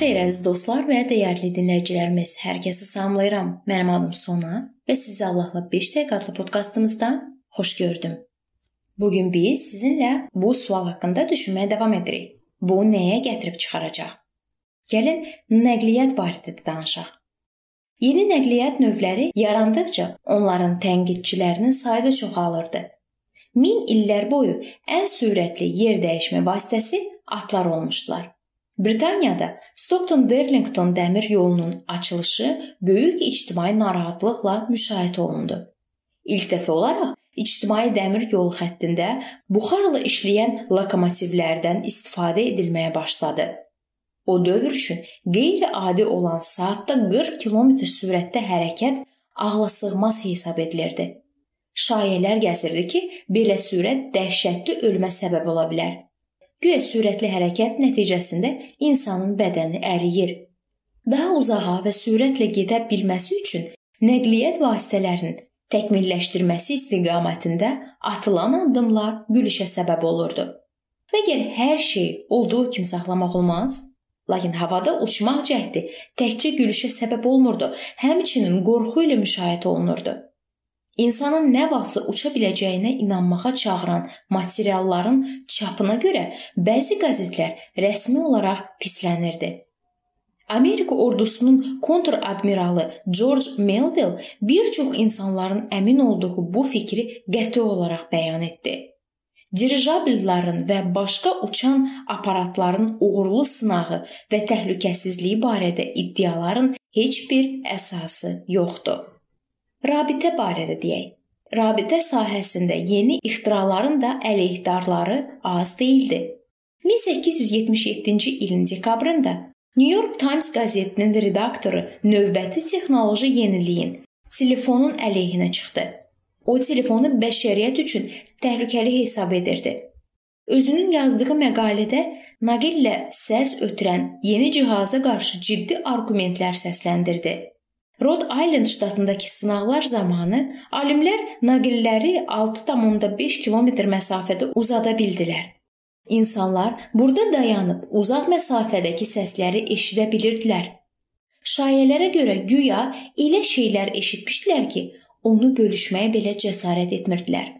xeyir əziz dostlar və dəyərli dinləyicilərimiz. Hər kəsi salamlayıram. Mənim adım Sona və sizi Allahla 5 dəqiqə adlı podkastımızda xoş gördüm. Bu gün biz sizinlə bu sual haqqında düşünməyə davam edirik. Bu nəyə gətirib çıxaracaq? Gəlin nəqliyyat barədə danışaq. Yeni nəqliyyat növləri yarandıqca onların tənqidçilərinin sayı da çoxalırdı. Min illər boyu ən sürətli yer dəyişmə vasitəsi atlar olmuşdular. Britaniyada Stockton-Darlington dəmir yolunun açılışı böyük ictimai narahatlıqla müşahidə olundu. İlk dəfə olaraq ictimai dəmir yolu xəttində buxarla işləyən lokomotivlərdən istifadə edilməyə başladı. O dövr üçün qeyri-adi olan saatda 40 km sürətdə hərəkət ağlasığmaz hesab edilirdi. Şayələr gəzirdi ki, belə sürət dəhşətli ölümə səbəb ola bilər. Güya sürətli hərəkət nəticəsində insanın bədəni əriyir. Daha uzağa və sürətlə gedə bilməsi üçün nəqliyyat vasitələrinin təkmilləşdirməsi istiqamətində atılan addımlar gülüşə səbəb olurdu. Məgər hər şey olduğu kimi saxlamaq olmaz? Lakin havada uçmaq cəhdi təkcə gülüşə səbəb olmurdu, həmçinin qorxu ilə müşahidə olunurdu insanın nə vaxtsa uça biləcəyinə inanmağa çağıran materialların çapına görə bəzi qəzetlər rəsmi olaraq pislənirdi. Amerika ordusunun kontr-admiralı George Melville bir çox insanların əmin olduğu bu fikri qəti olaraq bəyan etdi. Dirijablların və başqa uçan aparatların uğurlu sınağı və təhlükəsizliyi barədə iddiaların heç bir əsası yoxdur. Rabitə barədə deyək. Rabitə sahəsində yeni ixtiraların da əleyhdarları az deyildi. 1877-ci ilin dekabrında New York Times qəzetinin redaktoru növbəti texnoloji yeniliyin telefonun əleyhinə çıxdı. O telefonu bəşəriyyət üçün təhlükəli hesab edirdi. Özünün yazdığı məqalədə naqillə səs ötürən yeni cihaza qarşı ciddi arqumentlər səsləndirdi. Rhode Island ştatındakı sınaqlar zamanı alimlər naqilləri 6,5 kilometr məsafədə uzada bildilər. İnsanlar burada dayanıb uzaq məsafədəki səsləri eşidə bilirdilər. Şayələrə görə güya elə şeylər eşitmişdilər ki, onu bölüşməyə belə cəsarət etmirdilər.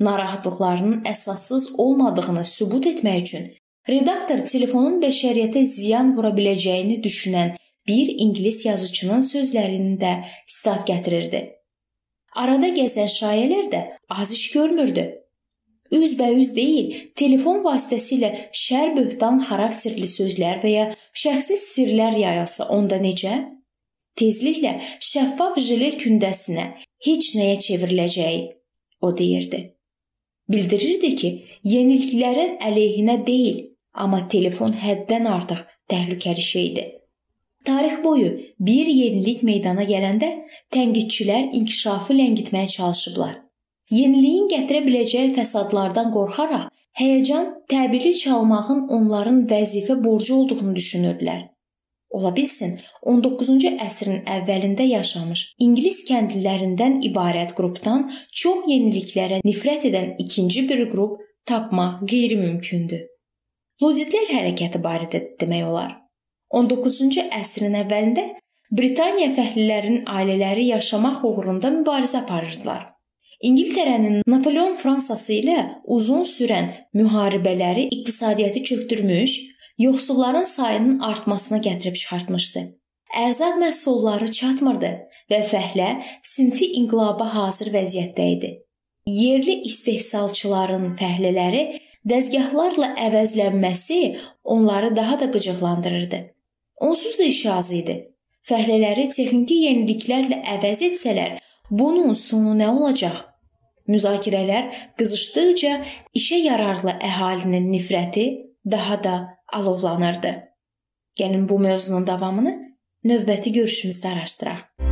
Narahatlıqlarının əsassız olmadığını sübut etmək üçün redaktor telefonun bəşəriyyətə ziyan vura biləcəyini düşünən bir ingilis yazıçının sözlərini də sitat gətirirdi. Arada gəzən şayələr də az iş görmürdü. Üzbəüz deyil, telefon vasitəsilə şər böhtan xarakterli sözlər və ya şəxsi sirlər yayılsa onda necə? Tezliklə şəffaf jile kündəsinə heç nəyə çevriləcəyi o deyirdi. Bildirirdi ki, yeniliklərin əleyhinə deyil, amma telefon həddən artıq təhlükəli şeydir. Tarix boyu bir yenilik meydana gələndə tənqidçilər inkişafı ləngitməyə çalışıblar. Yeniliyin gətirə biləcəyi fəsadlardan qorxaraq həyəcan təbili çalmağın onların vəzifə borcu olduğunu düşünürdülər. Ola bilsin, 19-cu əsrin əvvəlində yaşamış ingilis kəndlilərindən ibarət qrupdan çox yeniliklərə nifrət edən ikinci bir qrup tapmaq qeyri-mümkündür. Luditlər hərəkəti barədə demək olar. 19-cu əsrin əvvəlində Britaniya fəhlilərinin ailələri yaşamaq uğrunda mübarizə aparırdılar. İngiltərənin Napoleon Fransası ilə uzun sürən müharibələri iqtisadiyyatı çökdürmüş, yoxsulların sayının artmasına gətirib çıxartmışdı. Ərzaq məhsulları çatmırdı və fəhlə sinfi inqilaba hazır vəziyyətdə idi. Yerli istehsalçıların fəhlələri dəzgahlarla əvəzlənməsi onları daha da qıcıqlandırırdı. Onsuz da iş az idi. Fəhlələri texniki yeniliklərlə əvəz etsələr, bunun sonu nə olacaq? Müzakirələr qızışdıqca işə yararlı əhalinin nifrəti daha da alovlanırdı. Gəlin bu mövzunun davamını növbəti görüşümüzdə araşdıraq.